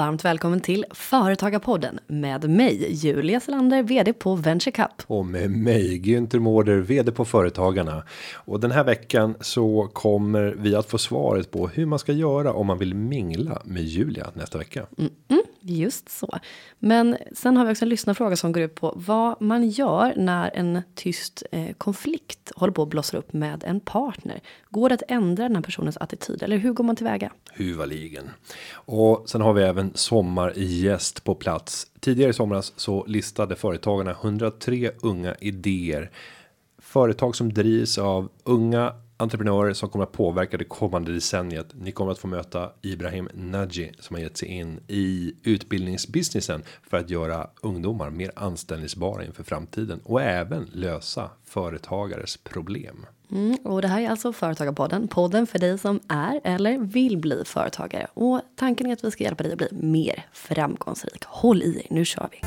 Varmt välkommen till Företagarpodden med mig Julia Selander, vd på Venture Cup. Och med mig Günther Mårder, vd på Företagarna. Och den här veckan så kommer vi att få svaret på hur man ska göra om man vill mingla med Julia nästa vecka. Mm, mm, just så. Men sen har vi också en lyssnarfråga som går ut på vad man gör när en tyst eh, konflikt håller på att blossa upp med en partner. Går det att ändra den här personens attityd eller hur går man tillväga? Huvaligen. Och sen har vi även sommargäst på plats. Tidigare i somras så listade företagarna 103 unga idéer. Företag som drivs av unga entreprenörer som kommer att påverka det kommande decenniet. Ni kommer att få möta Ibrahim Naji som har gett sig in i utbildningsbusinessen för att göra ungdomar mer anställningsbara inför framtiden och även lösa företagares problem. Mm, och det här är alltså Företagarpodden, podden för dig som är eller vill bli företagare. Och tanken är att vi ska hjälpa dig att bli mer framgångsrik. Håll i er, nu kör vi!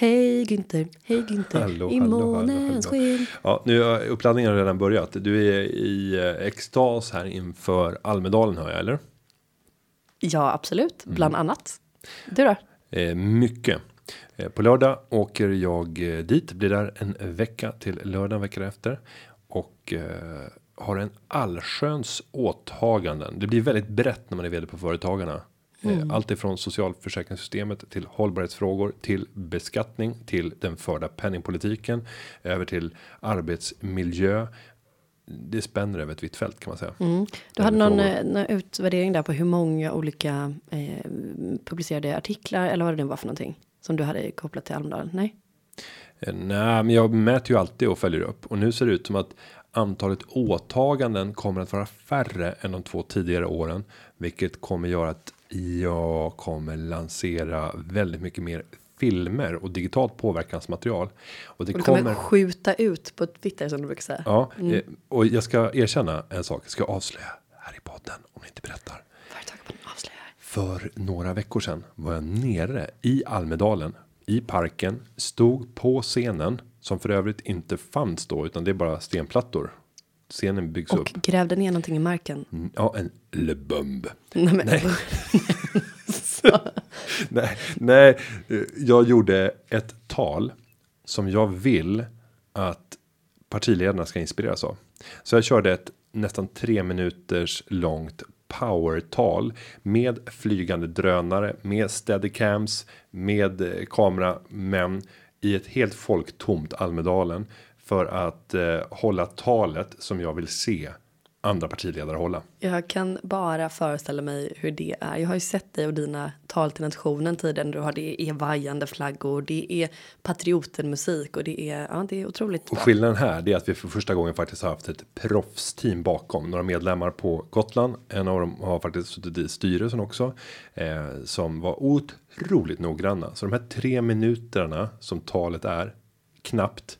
Hej Günther, hej Günther, Hallå, i månens sken. Ja, nu har uppladdningen redan börjat. Du är i eh, extas här inför Almedalen hör jag, eller? Ja, absolut, Mm. bland annat. Du då? Eh, mycket. Eh, på lördag åker jag eh, dit, blir där en vecka till lördag veckan efter. Och eh, har en allsköns åtaganden. Det blir väldigt brett när man är vd på Företagarna. Eh, Allt ifrån socialförsäkringssystemet till hållbarhetsfrågor till beskattning till den förda penningpolitiken över till arbetsmiljö. Det spänner över ett vitt fält kan man säga. Mm. Du hade någon, eh, någon utvärdering där på hur många olika eh, publicerade artiklar eller vad det nu var för någonting som du hade kopplat till Almedalen? Nej? Eh, Nej, men jag mäter ju alltid och följer upp och nu ser det ut som att antalet åtaganden kommer att vara färre än de två tidigare åren, vilket kommer göra att jag kommer lansera väldigt mycket mer filmer och digitalt påverkansmaterial och det Och kommer kommer. skjuta ut på Twitter som du brukar säga. Ja, eh, och jag ska erkänna en sak. Jag ska avslöja här i podden om ni inte berättar. För några veckor sedan var jag nere i Almedalen i parken, stod på scenen som för övrigt inte fanns då, utan det är bara stenplattor. Scenen byggs Och upp. grävde ner någonting i marken. Mm, Ja, en Le Bumb. Nej, men, Nej. nej, nej, eh, jag gjorde ett tal som jag vill att partiledarna ska inspireras av. Så jag körde ett nästan tre minuters långt powertal med flygande drönare, med steadicams, med eh, kameramän i ett helt folktomt Almedalen för att eh, hålla talet som jag vill se andra partiledare hålla. Jag kan bara föreställa mig hur det är. Jag har ju sett dig och dina tal till nationen när Du har det är vajande flaggor, det är patriotenmusik och det är, ja, det är otroligt Och bra. skillnaden här är att vi för första gången faktiskt har haft ett proffsteam bakom. Några medlemmar på Gotland. En av dem har faktiskt suttit i styrelsen också. Eh, som var otroligt noggranna. Så de här tre minuterna som talet är. Knappt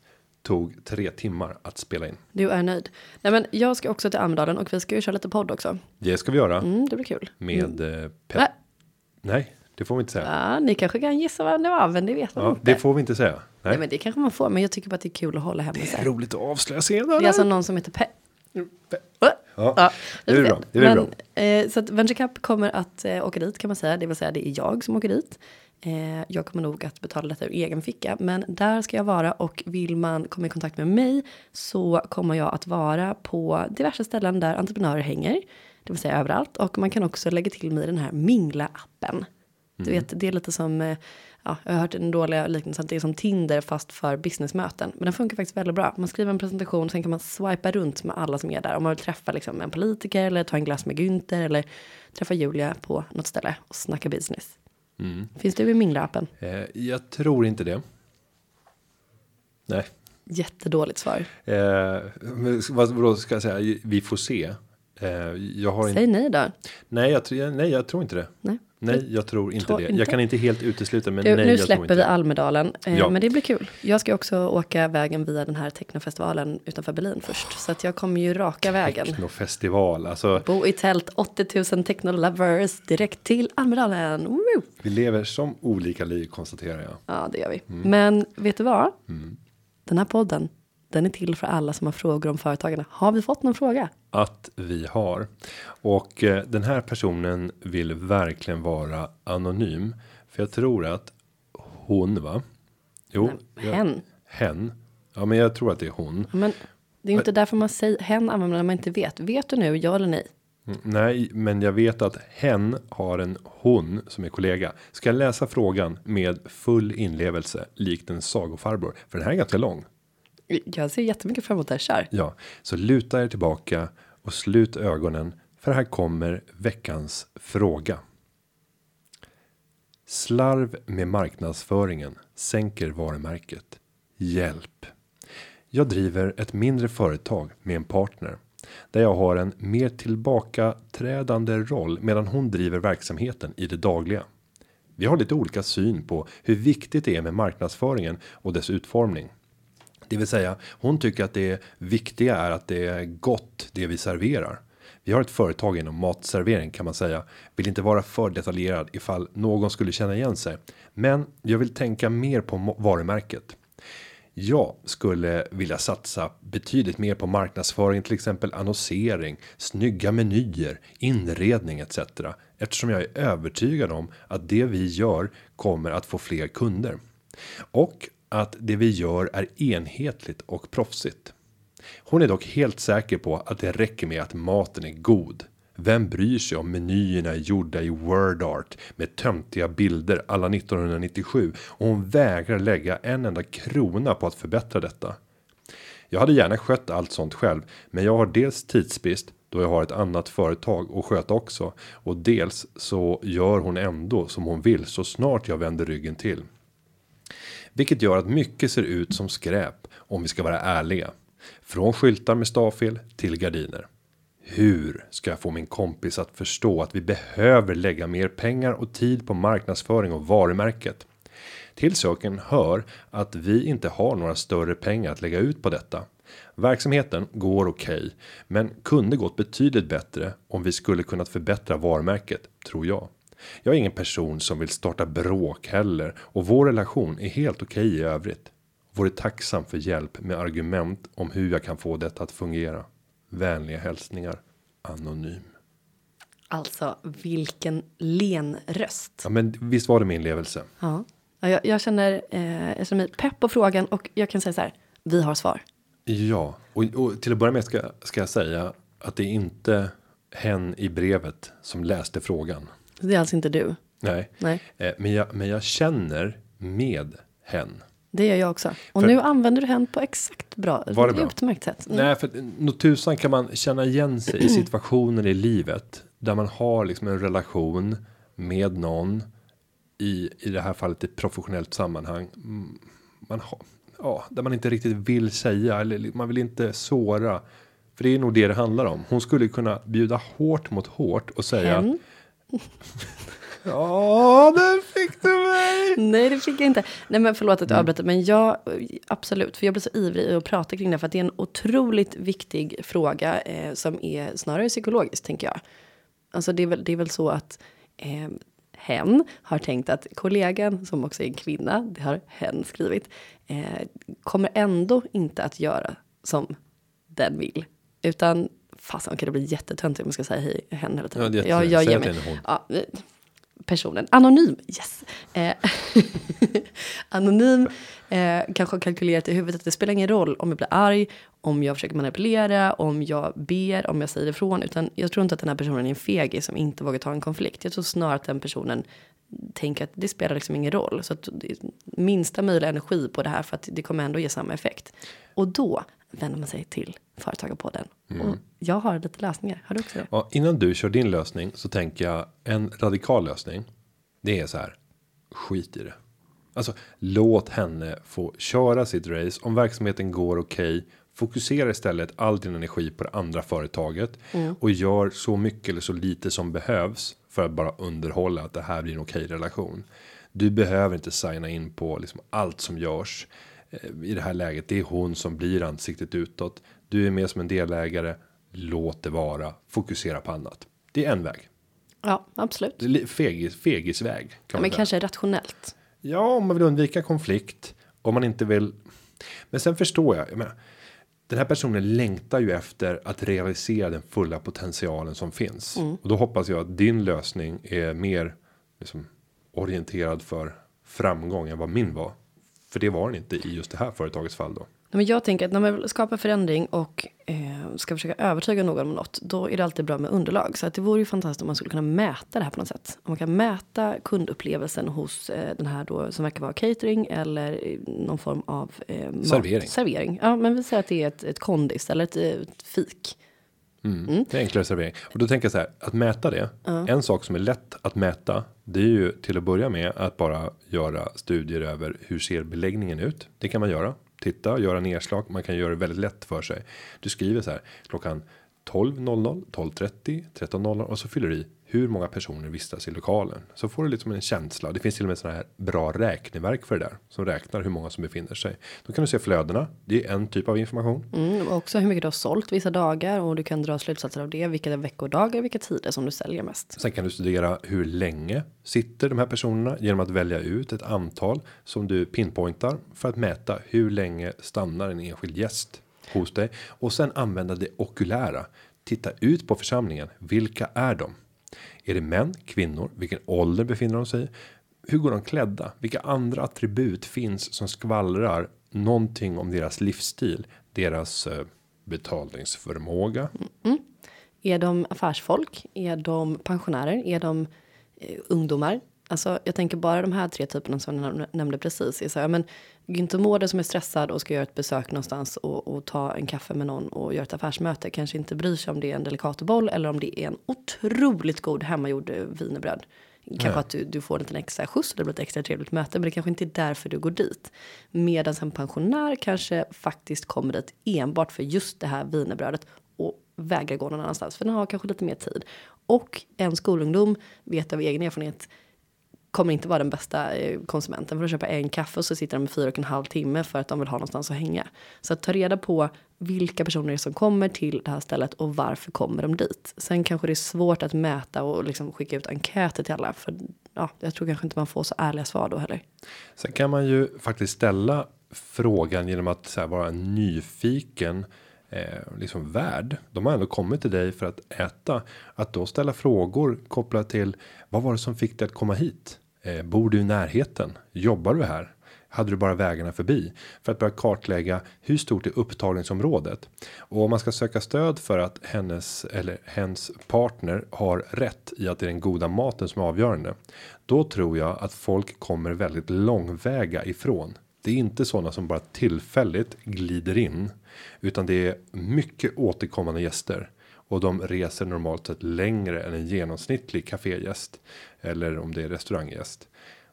tog tre timmar att spela in. Du är nöjd. Nej, men jag ska också till Almedalen och vi ska ju köra lite podd också. Det ska vi göra. Mm, det blir kul. Med eh, Pep. Nej, det får vi inte säga. Ja, ni kanske kan gissa vad det var, men det vet man Ja, inte. det får vi inte säga. Nej. Nej, men det kanske man får, men jag tycker bara att det är kul att hålla hemma det är sig. roligt att avslöja Det senare. är alltså någon som heter Pe... Ja, Ja, det är lite bra. Det är Men, bra. Eh, så att Venture Cup kommer att eh, åka dit kan man säga. Det vill säga det är jag som åker dit. Eh, jag kommer nog att betala detta ur egen ficka. Men där ska jag vara och vill man komma i kontakt med mig så kommer jag att vara på diverse ställen där entreprenörer hänger. Det vill säga överallt. Och man kan också lägga till mig den här Mingla-appen. Du vet, det är lite som, eh, ja, jag har hört en dålig liknelse att det är som Tinder fast för businessmöten. Men den funkar faktiskt väldigt bra. Man skriver en presentation, sen kan man swipa runt med alla som är där. Om man vill träffa liksom en politiker eller ta en glass med Günther eller träffa Julia på något ställe och snacka business. Finns du i Mingla-appen? Eh, jag tror inte det. Nej. Jättedåligt svar. Eh, men vad, vadå ska jag säga? Vi får se. Eh, jag har. Säg nej då. Nej, jag, tror- nej, jag tror inte det. Nej. Nej, jag tror inte tror det. inte. Jag kan inte helt utesluta, men Du, nej, nu jag tror släpper vi. Almedalen. Eh, Ja. Men det blir kul. Jag ska också åka vägen via den här technofestivalen utanför Berlin först. Så att jag kommer ju raka vägen. Technofestival, alltså Bo i tält, 80 000 technolovers direkt till Almedalen. Woo! vi lever som olika liv konstaterar jag. Ja, det gör vi. Mm. Men vet du vad? Den här podden, Den är till för alla som har frågor om företagarna. Har vi fått någon fråga? Att vi har och eh, den här personen vill verkligen vara anonym för jag tror att hon va? Jo, jag- Hen. hen. Ja, men jag tror att det är hon. Men det är inte därför man säger hen använder när man inte vet. Vet du nu, ja eller nej? Mm, Nej, men jag vet att hen har en hon som är kollega. Ska jag läsa frågan med full inlevelse likt en sagofarbror? För den här är ganska lång. Jag ser jättemycket fram emot det här. Kör. Ja, så luta er tillbaka och slut ögonen för här kommer veckans fråga. Slarv med marknadsföringen sänker varumärket. Hjälp. Jag driver ett mindre företag med en partner där jag har en mer tillbakaträdande roll medan hon driver verksamheten i det dagliga. Vi har lite olika syn på hur viktigt det är med marknadsföringen och dess utformning. Det vill säga hon tycker att det viktiga är att det är gott det vi serverar. Vi har ett företag inom matservering kan man säga. Vill inte vara för detaljerad ifall någon skulle känna igen sig. Men jag vill tänka mer på varumärket. Jag skulle vilja satsa betydligt mer på marknadsföring, till exempel annonsering, snygga menyer, inredning etc. Eftersom jag är övertygad om att det vi gör kommer att få fler kunder. Och att det vi gör är enhetligt och proffsigt. Hon är dock helt säker på att det räcker med att maten är god. Vem bryr sig om menyerna är gjorda i WordArt med töntiga bilder alla 1997 och hon vägrar lägga en enda krona på att förbättra detta. Jag hade gärna skött allt sånt själv, men jag har dels tidsbrist då jag har ett annat företag att sköta också och dels så gör hon ändå som hon vill så snart jag vänder ryggen till. Vilket gör att mycket ser ut som skräp om vi ska vara ärliga. Från skyltar med stavfel till gardiner. Hur ska jag få min kompis att förstå att vi behöver lägga mer pengar och tid på marknadsföring och varumärket? Till saken hör att vi inte har några större pengar att lägga ut på detta. Verksamheten går okej, men kunde gått betydligt bättre om vi skulle kunnat förbättra varumärket, tror jag. Jag är ingen person som vill starta bråk heller och vår relation är helt okej i övrigt. Vore tacksam för hjälp med argument om hur jag kan få detta att fungera. Vänliga hälsningar Anonym. Alltså vilken len röst. Ja, men visst var det min levelse. Ja, ja jag, jag känner eh, jag känner mig pepp på frågan och jag kan säga så här. Vi har svar. Ja, och, och till att börja med ska, ska jag säga att det är inte hen i brevet som läste frågan. Det är alltså inte du. Nej, Nej, eh, men jag, men jag känner med hen. det gör jag också. Och För- nu använder du hen på exakt bra. Var det bra? Utmärkt sätt. Mm. Nej, för nog tusan kan man känna igen sig i situationer i livet där man har liksom en relation med någon i i det här fallet i professionellt sammanhang. Mm, Man har ja, där man inte riktigt vill säga eller man vill inte såra. För det är nog det det handlar om. Hon skulle kunna bjuda hårt mot hårt och säga. Hen? Ja, där fick du mig. Nej, det fick jag inte. Nej, men förlåt att Mm. jag avbryter, men jag absolut, för jag blir så ivrig att prata kring det, för att det är en otroligt viktig fråga eh, som är snarare psykologisk, tänker jag. Alltså, det är väl, det är väl så att eh, hen har tänkt att kollegan, som också är en kvinna, det har hen skrivit, eh, kommer ändå inte att göra som den vill, utan fasen, okej, det blir jättetöntigt om jag ska säga hej hen hela tiden. Ja, jag, jag ger mig. Ja, eh, personen. Anonym, yes. Eh, anonym eh, kanske har kalkylerat i huvudet att det spelar ingen roll om jag blir arg, om jag försöker manipulera, om jag ber, om jag säger ifrån. Utan jag tror inte att den här personen är en fegis som inte vågar ta en konflikt. Jag tror snarare att den personen tänker att det spelar liksom ingen roll. Så att minsta möjliga energi på det här för att det kommer ändå ge samma effekt. Och då vänder man sig till Företagarpodden. Och jag har lite lösningar. Har du också det? Ja, innan du kör din lösning så tänker jag en radikal lösning. Det är så här. Skit i det. Alltså låt henne få köra sitt race. Om verksamheten går okej. fokusera istället all din energi på det andra företaget. Och gör så mycket eller så lite som behövs. För att bara underhålla att det här blir en okej relation. Du behöver inte signa in på liksom allt som görs. Eh, I det här läget. Det är hon som blir ansiktet utåt. Du är med som en delägare. Låt det vara. Fokusera på annat. Det är en väg. Ja, absolut. Fegis, fegisväg. Kan Ja, men säga. kanske rationellt. Ja, om man vill undvika konflikt. Om man inte vill. Men sen förstår jag. jag menar, den här personen längtar ju efter att realisera den fulla potentialen som finns och då hoppas jag att din lösning är mer liksom, orienterad för framgång än vad min var. För det var den inte i just det här företagets fall då. Men jag tänker att när man skapar förändring och eh, ska försöka övertyga någon om något, då är det alltid bra med underlag. Så att det vore ju fantastiskt om man skulle kunna mäta det här på något sätt. Om man kan mäta kundupplevelsen hos eh, den här då som verkar vara catering eller eh, någon form av eh, Servering. servering. Ja, men vi säger att det är ett, ett kondis eller ett, ett fik. Det är enklare servering och då tänker jag så här att mäta det. En sak som är lätt att mäta. Det är ju till att börja med att bara göra studier över hur ser beläggningen ut. Det kan man göra. Titta, göra nedslag. Man kan göra det väldigt lätt för sig. Du skriver så här klockan 12.00, 12.30, 13.00 och så fyller du i hur många personer vistas i lokalen. Så får du liksom en känsla. Det finns till och med sådana här bra räkneverk för det där som räknar hur många som befinner sig. Då kan du se flödena. Det är en typ av information. Mm, och också hur mycket du har sålt vissa dagar och du kan dra slutsatser av det. Vilka veckodagar, vilka tider som du säljer mest. Sen kan du studera hur länge sitter de här personerna genom att välja ut ett antal som du pinpointar för att mäta hur länge stannar en enskild gäst hos dig och sen använda det okulära. Titta ut på församlingen. Vilka är de? Är det män, kvinnor? Vilken ålder befinner de sig i? Hur går de klädda? Vilka andra attribut finns som skvallrar någonting om deras livsstil, deras eh, betalningsförmåga? betalningsförmåga? Är de affärsfolk? Är de pensionärer? Är de eh, ungdomar? Alltså, jag tänker bara de här tre typerna som jag näm- nämnde precis. Är så här, men Günther Mårder som är stressad och ska göra ett besök någonstans och, och ta en kaffe med någon och göra ett affärsmöte kanske inte bryr sig om det är en delikatoboll eller om det är en otroligt god hemmagjord eh, wienerbröd. Kanske Nej. att du, du får en liten extra skjuts och det blir ett extra trevligt möte men det kanske inte är därför du går dit. Medan en pensionär kanske faktiskt kommer dit enbart för just det här wienerbrödet och vägrar gå någon annanstans för den har kanske lite mer tid. Och en skolungdom vet av egen erfarenhet kommer inte vara den bästa eh, konsumenten för att köpa en kaffe och så sitter de i fyra och en halv timme för att de vill ha någonstans att hänga. Så att ta reda på vilka personer som kommer till det här stället och varför kommer de dit. Sen kanske det är svårt att mäta och liksom skicka ut enkäter till alla för ja, jag tror kanske inte man får så ärliga svar då heller. Sen kan man ju faktiskt ställa frågan genom att så här, vara nyfiken. Eh, liksom värd. De har ändå kommit till dig för att äta. Att då ställa frågor kopplat till vad var det som fick dig att komma hit? Eh, bor du i närheten? Jobbar du här? Hade du bara vägarna förbi för att börja kartlägga hur stort är upptagningsområdet och om man ska söka stöd för att hennes eller hens partner har rätt i att det är den goda maten som är avgörande. Då tror jag att folk kommer väldigt långväga ifrån. Det är inte sådana som bara tillfälligt glider in utan det är mycket återkommande gäster och de reser normalt sett längre än en genomsnittlig kafégäst eller om det är restauranggäst.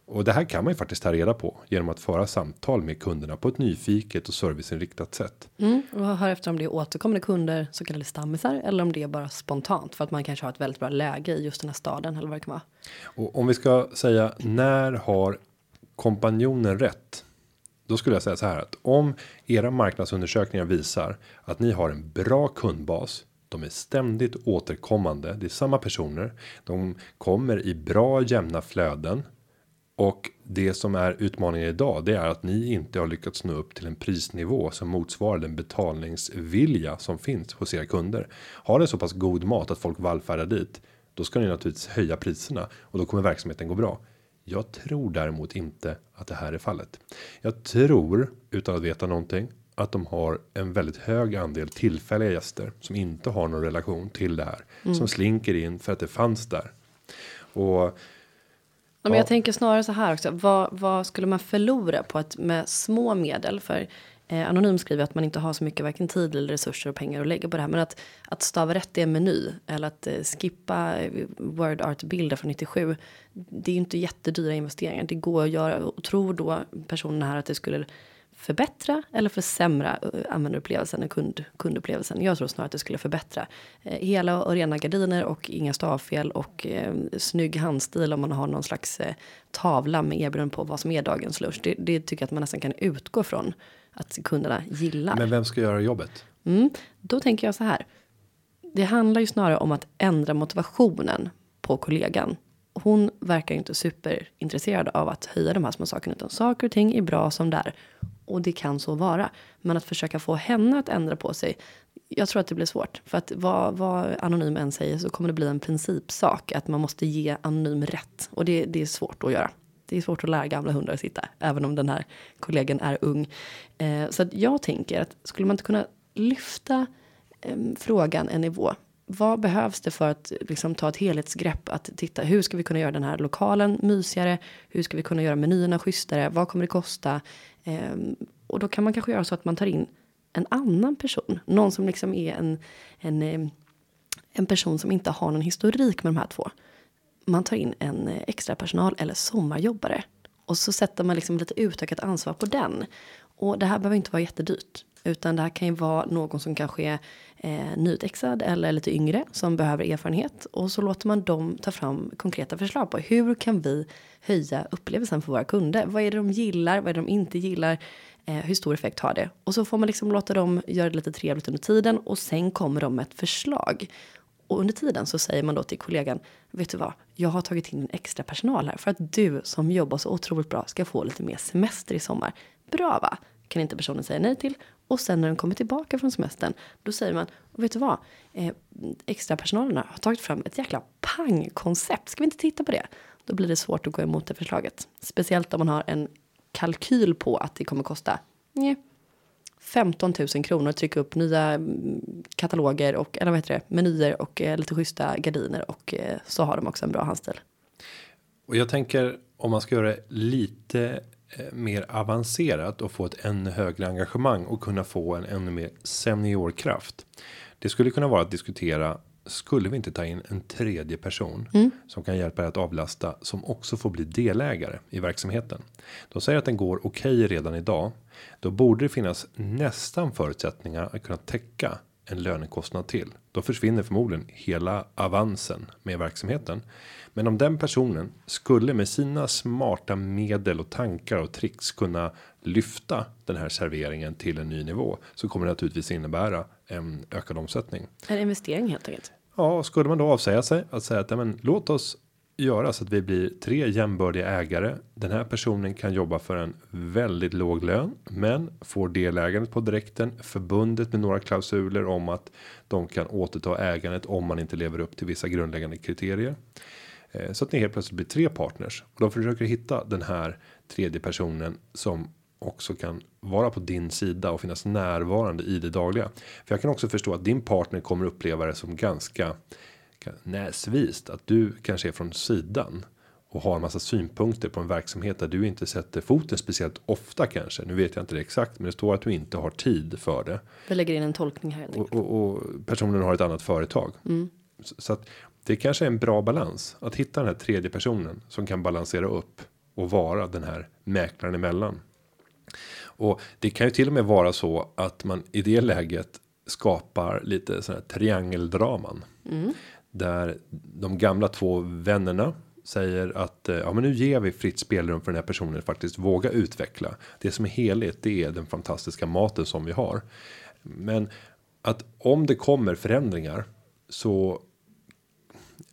Och det här kan man ju faktiskt ta reda på genom att föra samtal med kunderna på ett nyfiket och serviceinriktat sätt. Mm, och hör efter om det är återkommande kunder, så kallade stammisar, eller om det är bara spontant för att man kanske har ett väldigt bra läge i just den här staden eller vad det kan vara. Och om vi ska säga när har kompanjonen rätt? Då skulle jag säga så här att om era marknadsundersökningar visar att ni har en bra kundbas. De är ständigt återkommande. Det är samma personer. De kommer i bra jämna flöden. Och det som är utmaningen idag, det är att ni inte har lyckats nå upp till en prisnivå som motsvarar den betalningsvilja som finns hos era kunder. Har ni så pass god mat att folk vallfärdar dit, då ska ni naturligtvis höja priserna och då kommer verksamheten gå bra. Jag tror däremot inte att det här är fallet. Jag tror utan att veta någonting att de har en väldigt hög andel tillfälliga gäster som inte har någon relation till det här som slinker in för att det fanns där. Och Ja, men Ja. jag tänker snarare så här också. Vad, vad skulle man förlora på att med små medel för eh, Anonym skriver att man inte har så mycket varken tid eller resurser och pengar att lägga på det här. Men att, att stava rätt i en meny eller att eh, skippa eh, word art bilder från 97. Det är ju inte jättedyra investeringar. Det går att göra och tror då personerna här att det skulle förbättra eller försämra eh, användarupplevelsen och kund, kundupplevelsen. Jag tror snarare att det skulle förbättra. Eh, hela och rena gardiner och inga stavfel och eh, snygg handstil om man har någon slags eh, tavla med erbjudanden på vad som är dagens lunch. Det, det tycker jag att man nästan kan utgå från att kunderna gillar. men vem ska göra jobbet? Mm, då tänker jag så här. Det handlar ju snarare om att ändra motivationen på kollegan. Hon verkar inte superintresserad av att höja de här små sakerna utan saker och ting är bra som det är och det kan så vara. Men att försöka få henne att ändra på sig. Jag tror att det blir svårt för att vad, vad anonym än säger så kommer det bli en principsak att man måste ge anonym rätt och det, det är svårt att göra. Det är svårt att lära gamla hundar att sitta, även om den här kollegan är ung. Eh, så att jag tänker att skulle man inte kunna lyfta eh, frågan en nivå vad behövs det för att liksom, ta ett helhetsgrepp? Att titta, hur ska vi kunna göra den här lokalen mysigare? Hur ska vi kunna göra menyerna schysstare? Vad kommer det kosta? Ehm, och då kan man kanske göra så att man tar in en annan person. Någon som liksom är en, en, ehm, en person som inte har någon historik med de här två. Man tar in en eh, extra personal eller sommarjobbare. Och så sätter man liksom lite utökat ansvar på den. Och det här behöver inte vara jättedyrt. Utan det här kan ju vara någon som kanske är eh, nyutexad eller lite yngre som behöver erfarenhet. Och så låter man dem ta fram konkreta förslag på hur kan vi höja upplevelsen för våra kunder? Vad är det de gillar? Vad är det de inte gillar? Eh, hur stor effekt har det? Och så får man liksom låta dem göra det lite trevligt under tiden och sen kommer de med ett förslag. Och under tiden så säger man då till kollegan, vet du vad, jag har tagit in en extra personal här för att du som jobbar så otroligt bra ska få lite mer semester i sommar. Bra va? Kan inte personen säga nej till och sen när de kommer tillbaka från semestern, då säger man, vet du vad, eh, extra personalerna har tagit fram ett jäkla pangkoncept. Ska vi inte titta på det? Då blir det svårt att gå emot det förslaget. Speciellt om man har en kalkyl på att det kommer kosta nej, 15 000 kronor att trycka upp nya mm, kataloger och eller vad heter det, menyer och eh, lite schyssta gardiner och eh, så har de också en bra handstil. Och jag tänker om man ska göra det lite mer avancerat och få ett ännu högre engagemang och kunna få en ännu mer seniorkraft. Det skulle kunna vara att diskutera. Skulle vi inte ta in en tredje person mm. som kan hjälpa dig att avlasta som också får bli delägare i verksamheten? De säger att den går okej okay redan idag. Då borde det finnas nästan förutsättningar att kunna täcka en lönekostnad till. Då försvinner förmodligen hela avansen med verksamheten. Men om den personen skulle med sina smarta medel och tankar och tricks kunna lyfta den här serveringen till en ny nivå så kommer det naturligtvis innebära en ökad omsättning. En investering helt enkelt. Ja, skulle man då avsäga sig att säga att men, låt oss göra så att vi blir tre jämbördiga ägare. Den här personen kan jobba för en väldigt låg lön, men får delägandet på direkten förbundet med några klausuler om att de kan återta ägandet om man inte lever upp till vissa grundläggande kriterier. Eh, så att ni helt plötsligt blir tre partners och de försöker hitta den här tredje personen som också kan vara på din sida och finnas närvarande i det dagliga. För jag kan också förstå att din partner kommer uppleva det som ganska näsvist att du kanske är från sidan och har en massa synpunkter på en verksamhet där du inte sätter foten speciellt ofta kanske. Nu vet jag inte det exakt, men det står att du inte har tid för det. Vi lägger in en tolkning här. Och, och, och, personen har ett annat företag. Mm. Så, så att det kanske är en bra balans att hitta den här tredje personen som kan balansera upp och vara den här mäklaren emellan. Och det kan ju till och med vara så att man i det läget skapar lite sådana här triangeldraman. Mm. Där de gamla två vännerna säger att eh, ja, men nu ger vi fritt spelrum för den här personen faktiskt våga utveckla. Det som är heligt, det är den fantastiska maten som vi har. Men att om det kommer förändringar så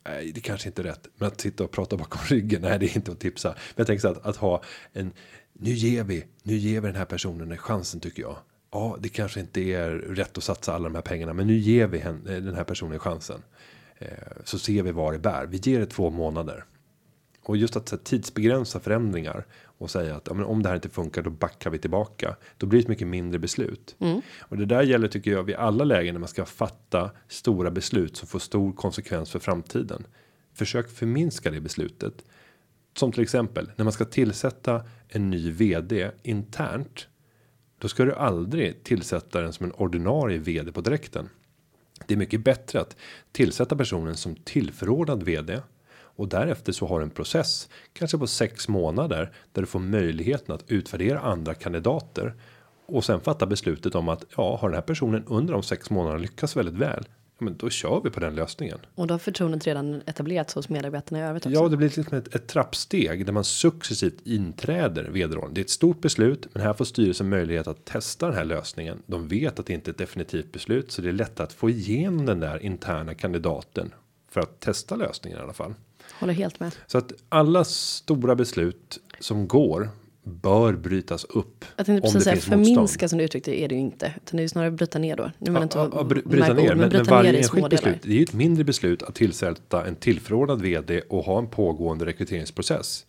nej, det kanske inte är rätt, men att sitta och prata bakom ryggen, nej, det är inte att tipsa. Men jag tänker så att, att ha en, nu ger vi, nu ger vi den här personen en chansen tycker jag. Ja, det kanske inte är rätt att satsa alla de här pengarna, men nu ger vi eh, den här personen chansen. Eh, så ser vi var det bär. Vi ger det två månader. Och just att tidsbegränsa förändringar och säga att ja, men om det här inte funkar då backar vi tillbaka. Då blir det ett mycket mindre beslut. Mm. Och det där gäller tycker jag vid alla lägen när man ska fatta stora beslut som får stor konsekvens för framtiden. Försök förminska det beslutet. Som till exempel när man ska tillsätta en ny vd internt. Då ska du aldrig tillsätta den som en ordinarie vd på direkten. Det är mycket bättre att tillsätta personen som tillförordnad vd och därefter så har en process kanske på sex månader där du får möjligheten att utvärdera andra kandidater och sen fatta beslutet om att ja, har den här personen under de sex månaderna lyckats väldigt väl men då kör vi på den lösningen. Och då har förtroendet redan etablerats hos medarbetarna i övrigt också. Ja, det blir liksom ett, ett trappsteg där man successivt inträder vd Det är ett stort beslut, men här får styrelsen möjlighet att testa den här lösningen. De vet att det inte är ett definitivt beslut, så det är lätt att få igenom den där interna kandidaten för att testa lösningen i alla fall. Håller helt med. Så att alla stora beslut som går bör brytas upp. Jag tänkte precis säga motstånd. förminska som du uttryckte är det ju inte. Utan det är ju snarare bryta ner då. Nu inte Ja, ja, bry- bryta ord, ner, men, men bryta varje ner enskilt beslut. Det är ju ett mindre beslut att tillsätta en tillförordnad vd och ha en pågående rekryteringsprocess.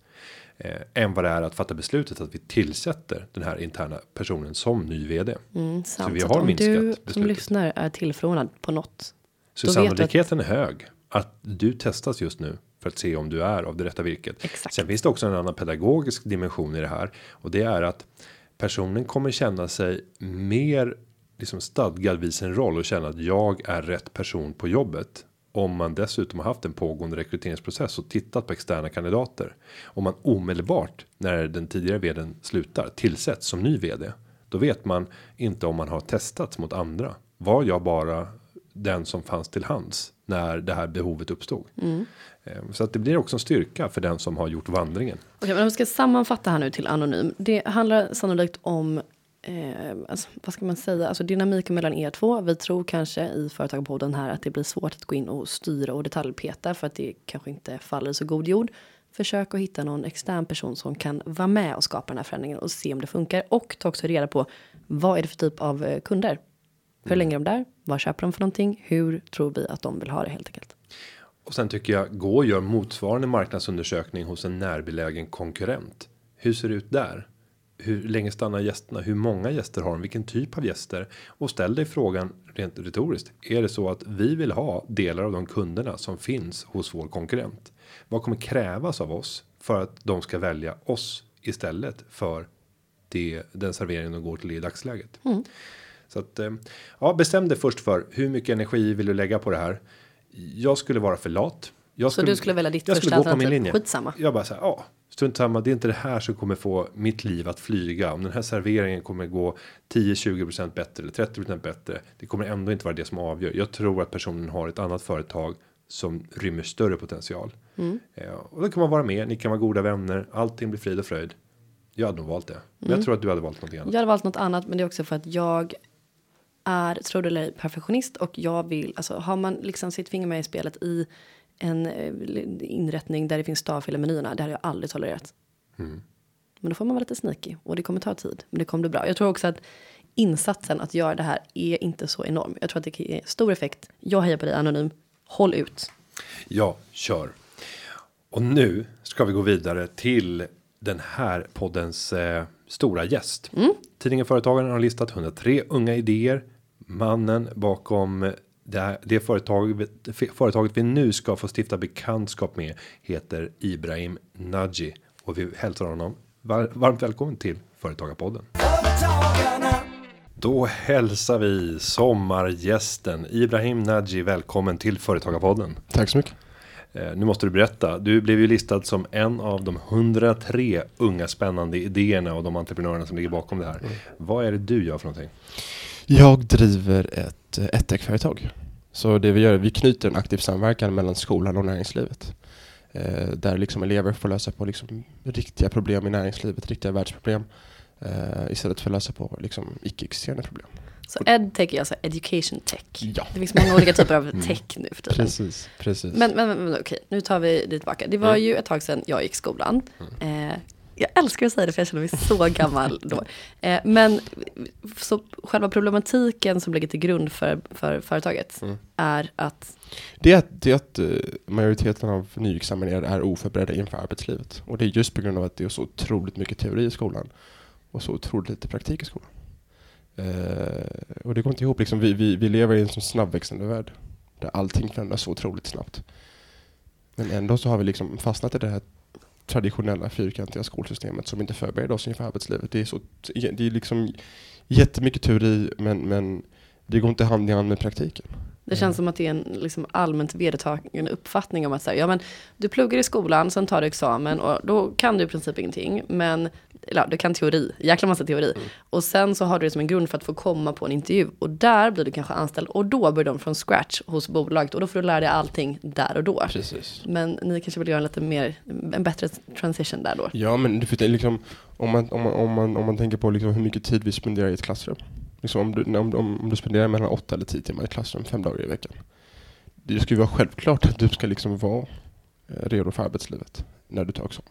Eh, än vad det är att fatta beslutet att vi tillsätter den här interna personen som ny vd. Mm, sant. vi Så har att om minskat du som beslutet. lyssnar är tillförordnad på något. Så du att- sannolikheten är hög att du testas just nu för att se om du är av det rätta virket. Exakt. Sen finns det också en annan pedagogisk dimension i det här och det är att personen kommer känna sig mer liksom stadgad vid sin roll och känna att jag är rätt person på jobbet. Om man dessutom har haft en pågående rekryteringsprocess och tittat på externa kandidater. Om man omedelbart när den tidigare vdn slutar tillsätts som ny vd. Då vet man inte om man har testats mot andra. Var jag bara den som fanns till hands när det här behovet uppstod. Eh, Så att det blir också en styrka för den som har gjort vandringen. Okej, men om vi ska sammanfatta här nu till anonym. Det handlar sannolikt om Eh, alltså, vad ska man säga? Alltså dynamiken mellan er två. Vi tror kanske i företagarpodden här att det blir svårt att gå in och styra och detaljpeta för att det kanske inte faller så god jord. Försök att hitta någon extern person som kan vara med och skapa den här förändringen och se om det funkar. Och ta också reda på vad är det för typ av eh, kunder? Hur länge är de där? Vad köper de för någonting? Hur tror vi att de vill ha det helt enkelt? Och sen tycker jag gå och gör motsvarande marknadsundersökning hos en närbelägen konkurrent. Hur ser det ut där? Hur länge stannar gästerna? Hur många gäster har de? Vilken typ av gäster? Och ställ dig frågan rent retoriskt. Är det så att vi vill ha delar av de kunderna som finns hos vår konkurrent? Vad kommer krävas av oss för att de ska välja oss istället för det, den serveringen de går till i dagsläget? Så att eh, ja, bestäm dig först för hur mycket energi vill du lägga på det här? Jag skulle vara för lat. Jag Så du skulle välja ditt jag första skulle gå på min linje. Skitsamma. Jag bara säger ja, strunt samma. Det är inte det här som kommer få mitt liv att flyga. Om den här serveringen kommer gå 10-20% bättre eller 30% bättre. Det kommer ändå inte vara det som avgör. Jag tror att personen har ett annat företag som rymmer större potential. Mm. Eh, och då kan man vara med. Ni kan vara goda vänner. Allting blir frid och fröjd. Jag hade nog valt det. Men Mm. jag tror att du hade valt någonting annat. Jag hade valt något annat, men det är också för att jag är, tror det eller ej, perfektionist och jag vill, alltså har man liksom sitt finger med i spelet i en eh, inrättning där det finns stavfel i menyerna, det hade jag aldrig tolererat. Mm. Men då får man vara lite sneaky och det kommer ta tid, men det kommer bli bra. Jag tror också att insatsen att göra det här är inte så enorm. Jag tror att det kan ge stor effekt. Jag hejar på dig anonym. Håll ut. Ja, kör. Och nu ska vi gå vidare till den här poddens eh, stora gäst. Tidningen Företagaren har listat 103 unga idéer. Mannen bakom det, här, det företag, företaget vi nu ska få stifta bekantskap med heter Ibrahim Naji och vi hälsar honom var, varmt välkommen till Företagarpodden. Då hälsar vi sommargästen Ibrahim Naji välkommen till Företagarpodden. Tack så mycket. Eh, nu måste du berätta. Du blev ju listad som en av de 103 unga spännande idéerna och de entreprenörerna som ligger bakom det här. Vad är det du gör för någonting? Jag driver ett eh, edtech-företag. Så det vi gör är vi knyter en aktiv samverkan mellan skolan och näringslivet. Eh, där liksom elever får lösa på liksom riktiga problem i näringslivet, riktiga världsproblem. Eh, istället för att lösa på liksom icke-existerande problem. Så edtech är alltså education tech. Ja. Det finns många olika typer av tech nu för tiden. Precis, precis. Men, men, men okej, nu tar vi det tillbaka. Det var ju ett tag sedan jag gick skolan. Eh, jag älskar att säga det för jag känner mig så gammal då. Eh, men så själva problematiken som ligger till grund för, för företaget är att Det är att, det är att eh, majoriteten av nyexaminerade är oförberedda inför arbetslivet. Och det är just på grund av att det är så otroligt mycket teori i skolan och så otroligt lite praktik i skolan. Eh, och det går inte ihop. Liksom, vi, vi, vi lever i en så snabbväxande värld där allting förändras så otroligt snabbt. Men ändå så har vi liksom fastnat i det här traditionella fyrkantiga skolsystemet som inte förbereder oss inför arbetslivet. Det är, så, det är liksom jättemycket teori men, men det går inte hand i hand med praktiken det känns som att det är en liksom allmänt vedertagen uppfattning om att säga, ja men du pluggar i skolan, sen tar du examen och då kan du i princip ingenting. Men, eller du kan teori, jäkla massa teori. Och sen så har du det som en grund för att få komma på en intervju. Och där blir du kanske anställd och då börjar de från scratch hos bolaget och då får du lära dig allting där och då. Precis. Men ni kanske vill göra en lite mer, en bättre transition där då. Ja, men liksom, om, man, om, man, om, man, om man tänker på liksom hur mycket tid vi spenderar i ett klassrum. Liksom om, du, om, om, om du spenderar mellan 8 eller 10 timmar i klassrum fem dagar i veckan. Det ska ju vara självklart att du ska liksom vara eh, redo för arbetslivet när du tar examen.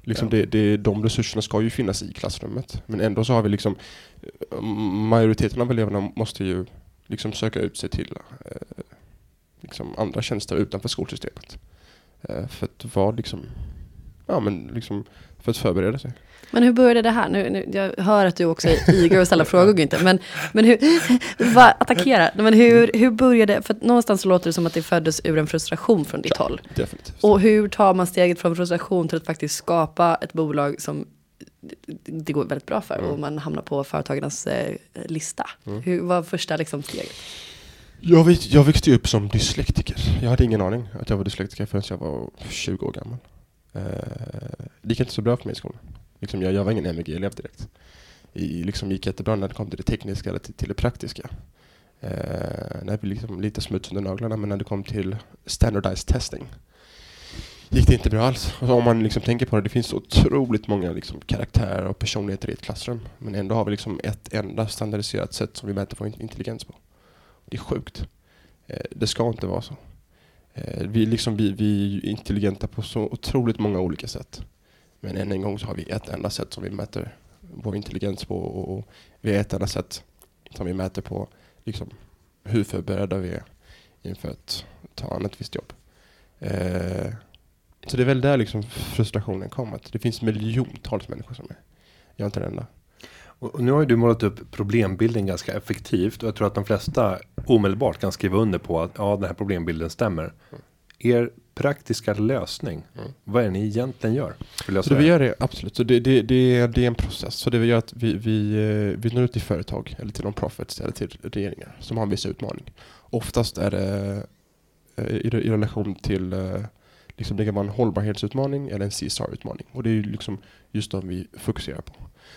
Liksom Ja. det, det, de resurserna ska ju finnas i klassrummet. Men ändå så har vi liksom eh, majoriteten av eleverna måste ju liksom söka ut sig till eh, liksom andra tjänster utanför skolsystemet. Eh, för att vara liksom, ja men liksom för att förbereda sig. Men hur började det här? Nu, nu, jag hör att du också är eager att ställa frågor Günther, men, men hur, bara attackera. Men hur, hur började, för någonstans så låter det som att det föddes ur en frustration från ditt håll. Definitivt. Och hur tar man steget från frustration till att faktiskt skapa ett bolag som det går väldigt bra för och man hamnar på företagarnas eh, lista. Hur var första liksom, steget? Jag, vet, jag växte upp som dyslektiker. Jag hade ingen aning att jag var dyslektiker förrän jag var 20 år gammal. Eh, det gick inte så bra för mig i skolan. Liksom jag, jag var ingen MVG-elev direkt. I, liksom gick jättebra när det kom till det tekniska eller till, till det praktiska. Eh, när vi liksom lite smuts under naglarna, men när det kom till standardized testing gick det inte bra alls. Och om man liksom tänker på det, det finns så otroligt många liksom karaktärer och personligheter i ett klassrum. Men ändå har vi liksom ett enda standardiserat sätt som vi mäter vår intelligens på. Det är sjukt. Eh, det ska inte vara så. Eh, vi, liksom, vi, vi är ju intelligenta på så otroligt många olika sätt. Men än en gång så har vi ett enda sätt som vi mäter vår intelligens på och, och vi har ett enda sätt som vi mäter på liksom, hur förberedda vi är inför att ta an ett visst jobb. Eh, så det är väl där liksom frustrationen kommer. Det finns miljontals människor som är. Jag är inte den enda. Och nu har ju du målat upp problembilden ganska effektivt och jag tror att de flesta omedelbart kan skriva under på att ja, den här problembilden stämmer. Er praktiska lösning, Mm. vad är det ni egentligen gör? Så det vi gör är absolut, så det, det, det, är, det är en process. Så det vi gör är att vi, vi, eh, vi når ut till företag eller till non-profits eller till regeringar som har en viss utmaning. Oftast är det eh, i, i relation till, eh, liksom det kan vara en hållbarhetsutmaning eller en CSR-utmaning. Och det är liksom just de vi fokuserar på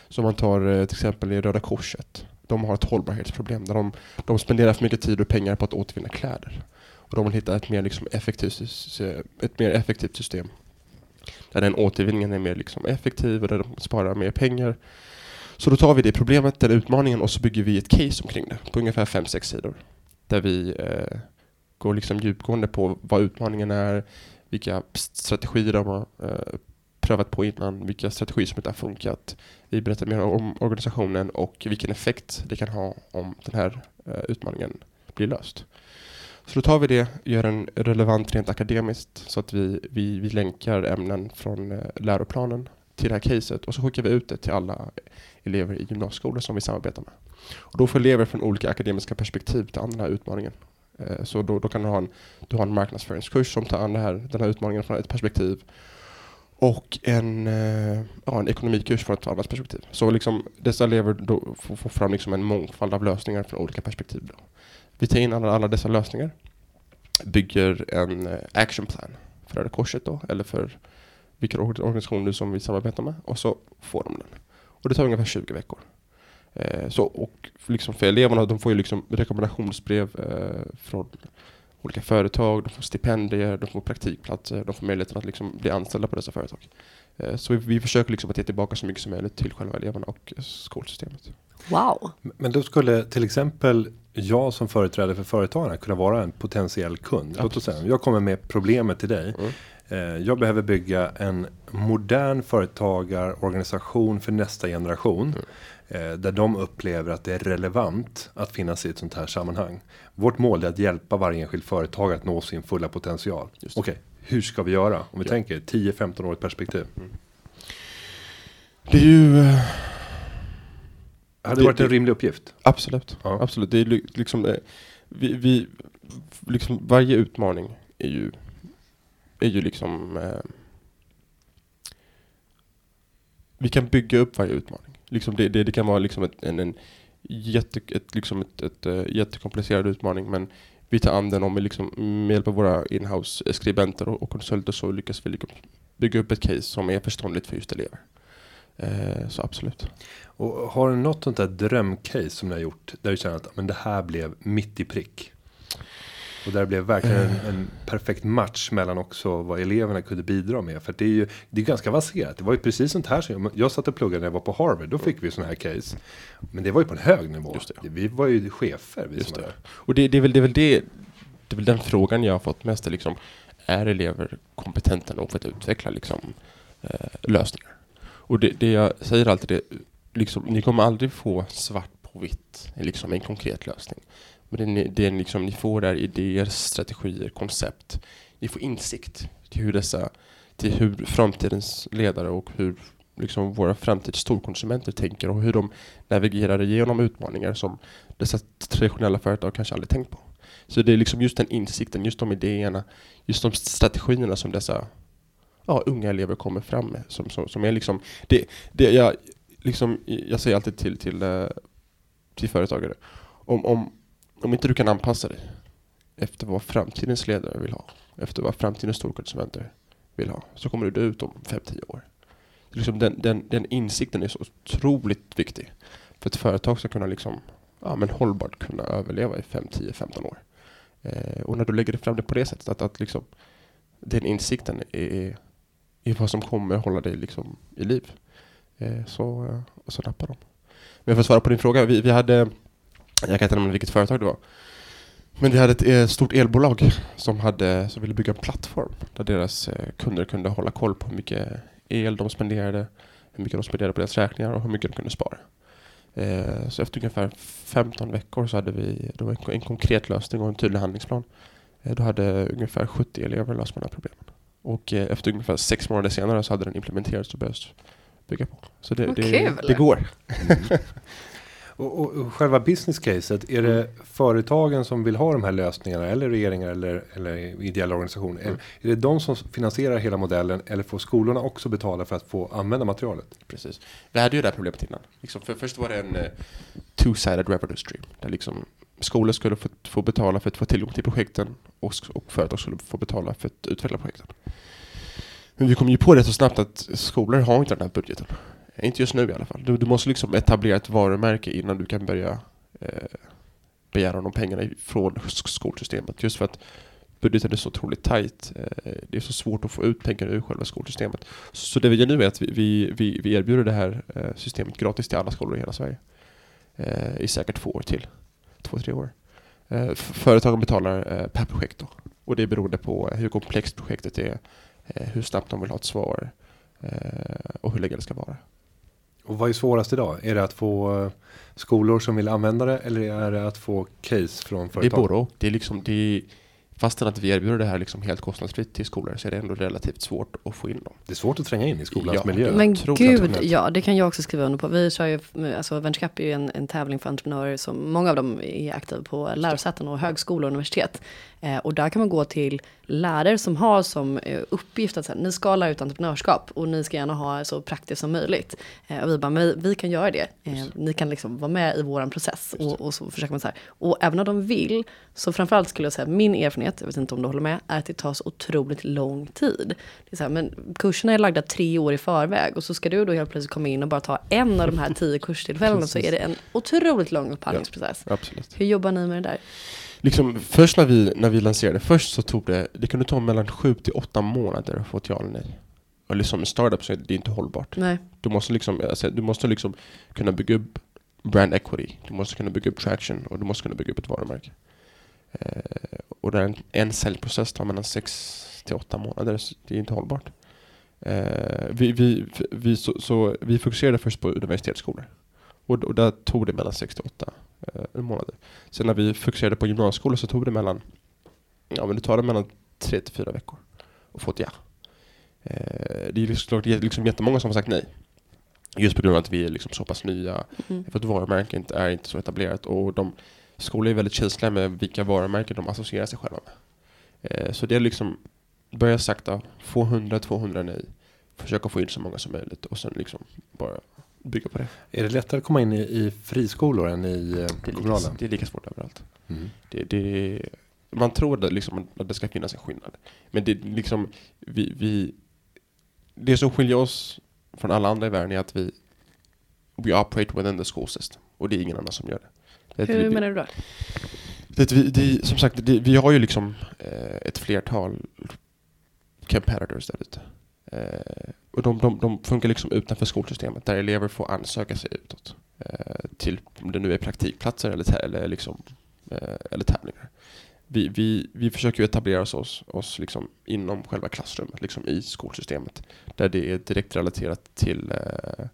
som man tar eh, till exempel i Röda Korset. De har ett hållbarhetsproblem där de, de spenderar för mycket tid och pengar på att återvinna kläder. Och de vill hitta ett mer, liksom effektivt, eh, ett mer effektivt system där den återvinningen är mer liksom effektiv och där de sparar mer pengar. Så då tar vi det problemet, den utmaningen och så bygger vi ett case omkring det på ungefär 5-6 sidor. Där vi eh, går liksom djupgående på vad utmaningen är, vilka strategier de har eh, prövat på innan, vilka strategier som inte har funkat. Vi berättar mer om organisationen och vilken effekt det kan ha om den här eh, utmaningen blir löst. Så då tar vi det, gör den relevant rent akademiskt så att vi, vi, vi länkar ämnen från eh, läroplanen till det här caset och så skickar vi ut det till alla elever i gymnasieskolor som vi samarbetar med. Och då får elever från olika akademiska perspektiv ta an den här utmaningen. Eh, så då, då kan du ha, en, du har en marknadsföringskurs som tar an det här, den här utmaningen från ett perspektiv och en, eh, ja, en ekonomikurs från ett annat perspektiv. Så liksom dessa elever då får, får fram liksom en mångfald av lösningar från olika perspektiv. Då. Vi tar in alla, alla dessa lösningar, bygger en eh, action plan för Röda Korset då, eller för vilka organisationer som vi samarbetar med och så får de den. Och det tar ungefär 20 veckor. Eh, så, och liksom för eleverna, de får ju liksom rekommendationsbrev eh, från olika företag, de får stipendier, de får praktikplatser, de får möjligheten att liksom bli anställda på dessa företag. Eh, så vi, vi försöker liksom att ge tillbaka så mycket som möjligt till själva eleverna och skolsystemet. Wow. Men då skulle till exempel jag som företrädare för företagarna kunna vara en potentiell kund. Låt oss säga, jag kommer med problemet till dig. Mm. Eh, Jag behöver bygga en modern företagarorganisation för nästa generation. eh, Där de upplever att det är relevant att finnas i ett sånt här sammanhang. Vårt mål är att hjälpa varje enskild företagare att nå sin fulla potential. Okej, hur ska vi göra? Om vi Ja. tänker 10-15 år perspektiv. Det är ju eh, Hade Det- det varit en det- rimlig uppgift? absolut, Ja. absolut. Det är li- liksom, eh, vi, vi, liksom varje utmaning är ju, är ju liksom eh, vi kan bygga upp varje utmaning. Liksom det, det, det kan vara liksom ett, en, en jätte, ett, liksom ett, ett, ett, jättekomplicerad utmaning men vi tar an den och med, liksom, med hjälp av våra inhouse skribenter och, och konsulter så lyckas vi liksom bygga upp ett case som är förståndigt för just elever. Eh, så absolut. Och har du något sånt där drömcase som ni har gjort där du känner att men det här blev mitt i prick? Och där blev verkligen en, en perfekt match mellan också vad eleverna kunde bidra med. För det är ju det är ganska avancerat. Det var ju precis sånt här som jag, satt och pluggade när jag var på Harvard. Då fick vi såna här case. Men det var ju på en hög nivå. Vi var ju chefer. Vi Just det. där. Och det, det, är väl, det, är väl det, det är väl den frågan jag har fått mest. är Liksom, är elever kompetenta nog för att utveckla liksom, eh, lösningar. Och det, det jag säger alltid är, liksom, ni kommer aldrig få svart på vitt, liksom en konkret lösning. Men det, det liksom, ni får där idéer, strategier, koncept. Ni får insikt till hur dessa, till hur framtidens ledare och hur liksom våra framtida storkonsumenter tänker och hur de navigerar igenom utmaningar som dessa traditionella företag kanske aldrig tänkt på. Så det är liksom just den insikten, just de idéerna, just de strategierna som dessa ja, unga elever kommer fram med. Som, som, som är liksom, det, det jag, liksom, jag säger alltid till, till, eh, till företagare, om, om, om inte du kan anpassa dig efter vad framtidens ledare vill ha, efter vad framtidens storkonsumenter vill ha, så kommer du dö ut om 5-10 år. Liksom den, den, den insikten är så otroligt viktig för att ett företag ska kunna liksom, ja, men hållbart kunna överleva i 5, 10, 15 år. Eh, och när du lägger fram det på det sättet, att, att liksom, den insikten är, är vad som kommer hålla dig liksom i liv. Eh, så, eh, så nappar de. Men för att svara på din fråga, vi, vi hade, jag kan inte nämna vilket företag det var, men vi hade ett eh, stort elbolag som, hade, som ville bygga en plattform där deras eh, kunder kunde hålla koll på hur mycket el de spenderade, hur mycket de spenderade på deras räkningar och hur mycket de kunde spara. Eh, så efter ungefär 15 veckor så hade vi det var en, en konkret lösning och en tydlig handlingsplan. Då hade ungefär 70 elever löst de här problemen. Och efter ungefär sex månader senare så hade den implementerats och börjat bygga på. Så det, det, det, går. Mm. Och, och, och, själva business caset, är det företagen som vill ha de här lösningarna eller regeringar eller, eller ideella organisationer? Mm. Är, är det de som finansierar hela modellen eller får skolorna också betala för att få använda materialet? Precis. Vi hade ju det här problemet innan. Liksom för först var det en uh, two-sided revenue stream. Där liksom skolor skulle få, få betala för att få tillgång till projekten och, och företag skulle få betala för att utveckla projekten. Men vi kom ju på det så snabbt att skolor har inte den här budgeten. Inte just nu i alla fall. Du, du måste liksom etablera ett varumärke innan du kan börja eh, begära de pengarna från skolsystemet. Just för att budgeten är så otroligt tajt. Eh, det är så svårt att få ut pengar ur själva skolsystemet. Så det vi gör nu är att vi, vi, vi erbjuder det här eh, systemet gratis till alla skolor i hela Sverige. Eh, I säkert två år till. Två, tre år. Eh, företagen betalar eh, per projekt då. Och det är beroende på hur komplext projektet är, eh, hur snabbt de vill ha ett svar eh, och hur länge det ska vara. Och vad är svårast idag? Är det att få eh, skolor som vill använda det eller är det att få case från företag? Det är både och. Det är liksom, det är, fastän att vi erbjuder det här liksom helt kostnadsfritt till skolor så är det ändå relativt svårt att få in dem. Det är svårt att tränga in i skolans ja, miljö. Men gud, ja det kan jag också skriva under på. Vi kör ju, alltså VentureCap är ju en, en tävling för entreprenörer som många av dem är aktiva på lärosäten och högskolor och universitet. Eh, och där kan man gå till lärare som har som eh, uppgift att här, ni ska lära ut entreprenörskap och ni ska gärna ha så praktiskt som möjligt. Eh, och vi bara, men vi kan göra det. Ni kan liksom vara med i vår process. Och, och, så försöker man så här. Och även om de vill, så framförallt skulle jag säga, min erfarenhet, jag vet inte om du håller med, är att det tar så otroligt lång tid. Det är så här, men kurserna är lagda tre år i förväg och så ska du då helt plötsligt komma in och bara ta en av de här tio kurstillfällena så är det en otroligt lång upphandlingsprocess. Ja, absolut. Hur jobbar ni med det där? Liksom, först när vi, när vi lanserade, först så tog det, det kunde ta mellan sju till åtta månader att få ett ja eller nej. Och liksom en startup så är det inte hållbart. Nej. Du måste liksom, alltså, du måste liksom kunna bygga upp brand equity, du måste kunna bygga upp traction och du måste kunna bygga upp ett varumärke. Eh, och där en, en säljprocess tar mellan sex till åtta månader, så det är inte hållbart. Eh, vi, vi, vi, så, så, vi fokuserade först på universitetsskolor. Och, och där tog det mellan sex till åtta eh, månader. Sen när vi fokuserade på gymnasieskolan så tog det mellan, ja men det tar det mellan tre till fyra veckor att få ett ja. Eh, det är liksom, är liksom jättemånga som har sagt nej. Just på grund av att vi är liksom så pass nya. Mm. För att varumärket är inte så etablerat och de skolor är väldigt känsliga med vilka varumärken de associerar sig själva med. Eh, så det är liksom börja sakta, få 100-200 nej, försöka få in så många som möjligt och sen liksom bara bygga på det. Är det lättare att komma in i, i friskolor än i eh, kommunala? Det är lika svårt överallt. Mm. Det, det, man tror det liksom att det ska finnas en skillnad. Men det liksom, vi, vi, det som skiljer oss från alla andra i världen är att vi we operate within the school system. Och det är ingen annan som gör det. det Hur vi, menar du då? Det, vi, det, som sagt, det, vi har ju liksom eh, ett flertal competitors där ute. Eh, och de, de, de funkar liksom utanför skolsystemet där elever får ansöka sig utåt. Eh, till om det nu är praktikplatser eller, eller, liksom, eh, eller tävlingar. vi, vi, vi försöker ju etablera oss, oss liksom inom själva klassrummet, liksom i skolsystemet. Där det är direkt relaterat till, eh,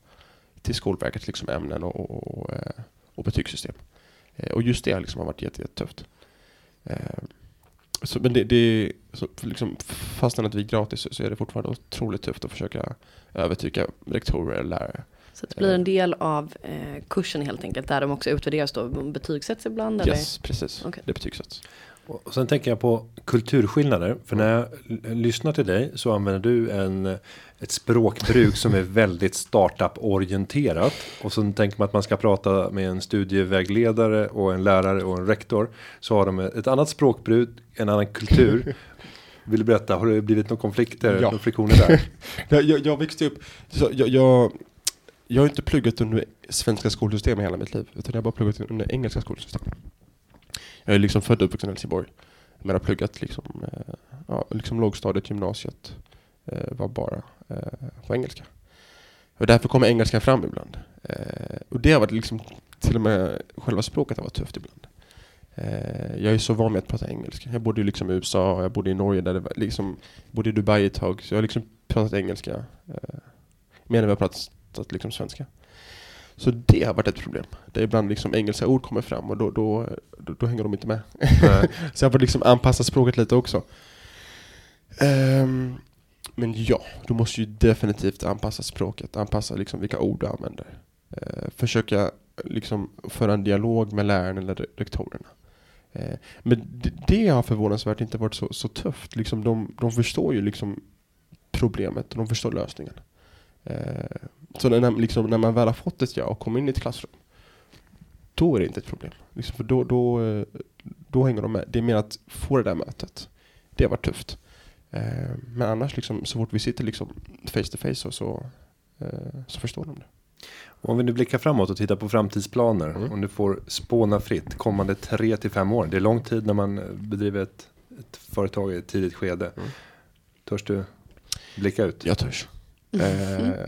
till Skolverkets liksom ämnen och, och, och, eh, och betygssystem. Eh, och just det liksom har varit jättetufft. Eh, så, men det, det så liksom, fastän att vi är gratis så är det fortfarande otroligt tufft att försöka övertyga rektorer eller lärare. Så det blir en del av eh, kursen helt enkelt, där de också utvärderas då, betygsätts ibland? Yes, eller? precis. Okay. Det betygsätts. Och sen tänker jag på kulturskillnader. För när jag lyssnar till dig så använder du en, ett språkbruk som är väldigt startup-orienterat. Och så tänker man att man ska prata med en studievägledare och en lärare och en rektor. Så har de ett annat språkbruk, en annan kultur. Vill du berätta, har det blivit några konflikter, ja. några friktioner där? jag, jag växte upp, jag, jag, jag har inte pluggat under svenska skolsystem i hela mitt liv. Utan jag har bara pluggat under engelska skolsystem. Jag är liksom född och uppvuxen i Helsingborg. Men har pluggat liksom, eh, ja, liksom lågstadiet, gymnasiet. Eh, var bara på engelska. Och därför kommer engelskan fram ibland. Eh, och det har varit liksom, till och med själva språket har varit tufft ibland. Eh, jag är så van med att prata engelska. Jag bodde liksom i USA, jag bodde i Norge, där det var liksom, bodde i Dubai ett tag. Så jag har liksom pratat engelska. Eh, mer än vad jag pratat liksom svenska. Så det har varit ett problem. Där ibland liksom engelska ord kommer fram och då, då, då, då hänger de inte med. så jag får liksom anpassa språket lite också. Um, men ja, du måste ju definitivt anpassa språket, anpassa liksom vilka ord du använder. Eh, försöka liksom föra en dialog med läraren eller rektorerna. Eh, men det, det har förvånansvärt inte varit så, så tufft. Liksom de, de förstår ju liksom problemet och de förstår lösningen. Eh, så när, liksom, när man väl har fått ett ja och kommer in i ett klassrum, då är det inte ett problem. Liksom, för då, då, eh, då hänger de med. Det är mer att få det där mötet. Det har varit tufft. Eh, men annars, liksom, så fort vi sitter liksom face to face så, så, eh, så förstår de det. Om vi nu blickar framåt och tittar på framtidsplaner. Mm. Om du får spåna fritt kommande tre till fem år. Det är lång tid när man bedriver ett, ett företag i ett tidigt skede. Mm. Törs du blicka ut? Jag törs. Mm. Eh,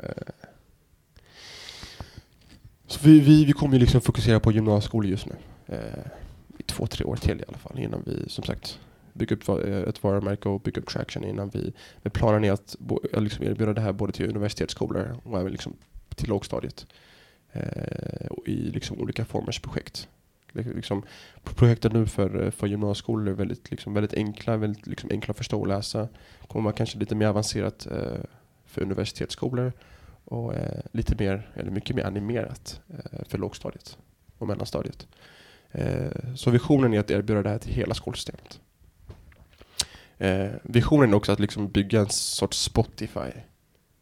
så vi, vi, vi kommer ju liksom fokusera på gymnasieskolor just nu. Eh, I två, tre år till i alla fall innan vi som sagt bygga upp eh, ett varumärke och bygga upp traction innan vi, vi planen är att eh, liksom erbjuda det här både till universitetsskolor och även liksom till lågstadiet. Eh, och I liksom olika formers projekt. Liksom, projekten nu för, eh, för gymnasieskolor är väldigt, liksom, väldigt enkla, väldigt liksom, enkla att förstå och läsa. Kommer vara kanske lite mer avancerat eh, för universitetsskolor och eh, lite mer, eller mycket mer animerat eh, för lågstadiet och mellanstadiet. Eh, så visionen är att erbjuda det här till hela skolsystemet. Eh, visionen är också att liksom bygga en sorts Spotify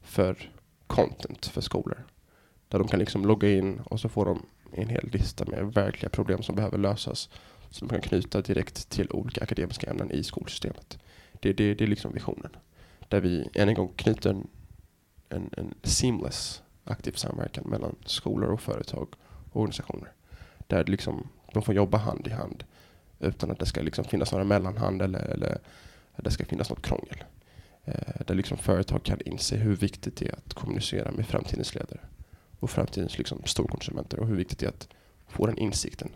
för content för skolor. Där de kan liksom logga in och så får de en hel lista med verkliga problem som behöver lösas. Som de kan knyta direkt till olika akademiska ämnen i skolsystemet. Det, det, det är liksom visionen. Där vi än en gång knyter en en, en seamless aktiv samverkan mellan skolor och företag och organisationer. Där liksom, de får jobba hand i hand utan att det ska liksom finnas några mellanhand eller, eller Eh, det ska finnas något krångel. Eh, där liksom företag kan inse hur viktigt det är att kommunicera med framtidens ledare och framtidens liksom storkonsumenter och hur viktigt det är att få den insikten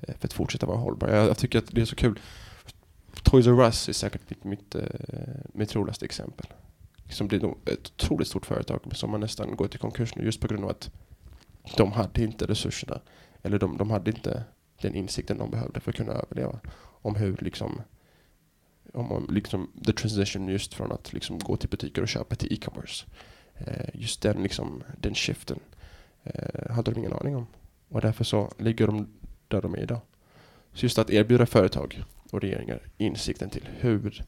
eh, för att fortsätta vara hållbar. Jag, jag, tycker att det är så kul. Toys R Us är säkert mitt, mitt, eh, mitt roligaste exempel som blir ett otroligt stort företag som har nästan gått i konkurs nu just på grund av att de hade inte resurserna eller de, de hade inte den insikten de behövde för att kunna överleva. Om hur liksom om, man liksom the transition just från att liksom gå till butiker och köpa till e-commerce. Eh, just den liksom den shiften eh, hade de ingen aning om. Och därför så ligger de där de är idag. Så just att erbjuda företag och regeringar insikten till hur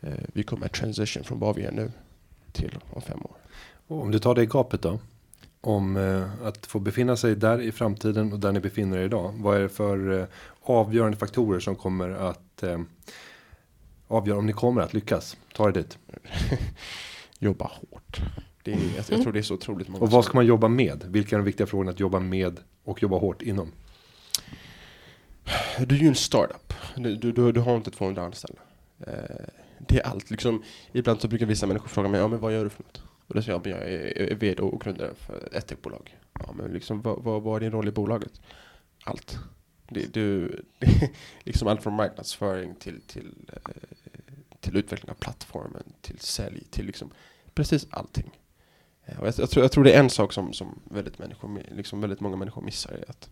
eh, vi kommer att transition från vad vi är nu till om fem år. Och om du tar det i gapet då? Om eh, att få befinna sig där i framtiden och där ni befinner er idag. Vad är det för eh, avgörande faktorer som kommer att eh, avgöra om ni kommer att lyckas? Ta er dit. jobba hårt. Det är, jag, jag, tror det är så otroligt många. Och vad ska man jobba med? Vilka är de viktiga frågorna att jobba med och jobba hårt inom? Du är ju en startup. Du, du, du har inte 200 anställda. Eh, det är allt. Liksom, ibland så brukar vissa människor fråga mig, ja men vad gör du för något? Och då säger jag, jag är vd och grundare för ett techbolag. Ja men liksom, vad, vad, vad är din roll i bolaget? Allt. Det, du, det, liksom allt från marknadsföring till, till, eh, till utveckling av plattformen, till sälj, till liksom precis allting. Eh, och jag, jag, tror, jag tror det är en sak som, som väldigt, människor, liksom väldigt många människor missar. Är att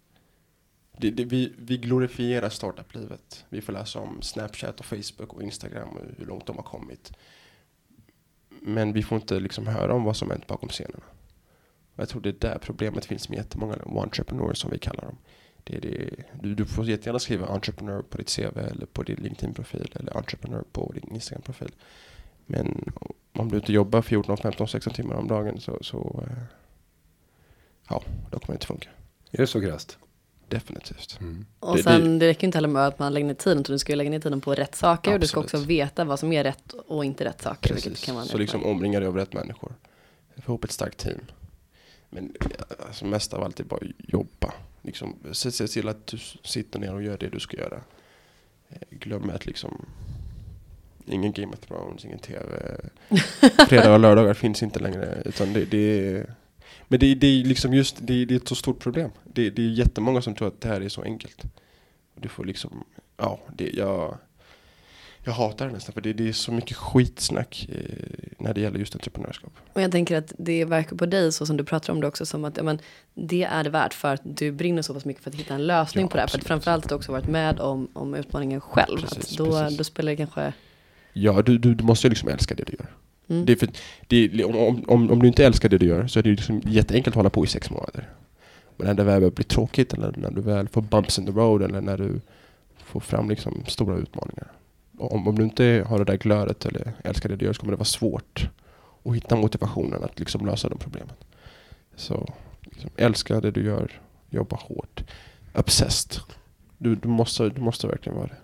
det, det, vi, vi glorifierar startup-livet. Vi får läsa om Snapchat och Facebook och Instagram och hur långt de har kommit. Men vi får inte liksom höra om vad som hänt bakom scenerna. Och jag tror det är där problemet finns med jättemånga entreprenörer som vi kallar dem. Det är det, du, du får jättegärna skriva entreprenör på ditt CV eller på din LinkedIn-profil eller entreprenör på din Instagram-profil. Men om du inte jobbar 14, 15, 16 timmar om dagen så, så eh, ja, då kommer det inte funka. Är det så krasst? Definitivt. Mm. Och Det- sen det räcker inte heller med att man lägger ner tiden, utan du ska ju lägga ner tiden på rätt saker. Och du ska Absolut. också veta vad som är rätt och inte rätt saker. Vilket Precis. kan vara Så liksom omringa dig av rätt människor. Få ihop ett starkt team. Men alltså, mest av allt är bara jobba. Liksom, se, se till att du sitter ner och gör det du ska göra. Eh, Glöm att liksom Ingen Game of Thrones, ingen TV. Fredagar och lördagar finns inte längre. Utan det, det är, men det, det är liksom just det, det är ett så stort problem. Det, det är jättemånga som tror att det här är så enkelt. Du får liksom, ja, det, jag, jag hatar det nästan för det, det är så mycket skitsnack eh, när det gäller just entreprenörskap. Och jag tänker att det verkar på dig så som du pratar om det också som att ja, men, det är det värt för att du brinner så pass mycket för att hitta en lösning Ja, på det här. För att framförallt att du också varit med om, om utmaningen själv. Precis, då, precis. då spelar det kanske... Ja, du, du, du måste ju liksom älska det du gör. Mm. Det är för, det om, om, om du inte älskar det du gör så är det liksom jätteenkelt att hålla på i sex månader. Men när det väl börjar bli tråkigt eller när du väl får bumps in the road eller när du får fram liksom stora utmaningar. Om, om du inte har det där glödet eller älskar det du gör så kommer det vara svårt att hitta motivationen att liksom lösa de problemen. Så liksom, älska det du gör, jobba hårt, obsessed. Du, du, måste, du måste verkligen vara det.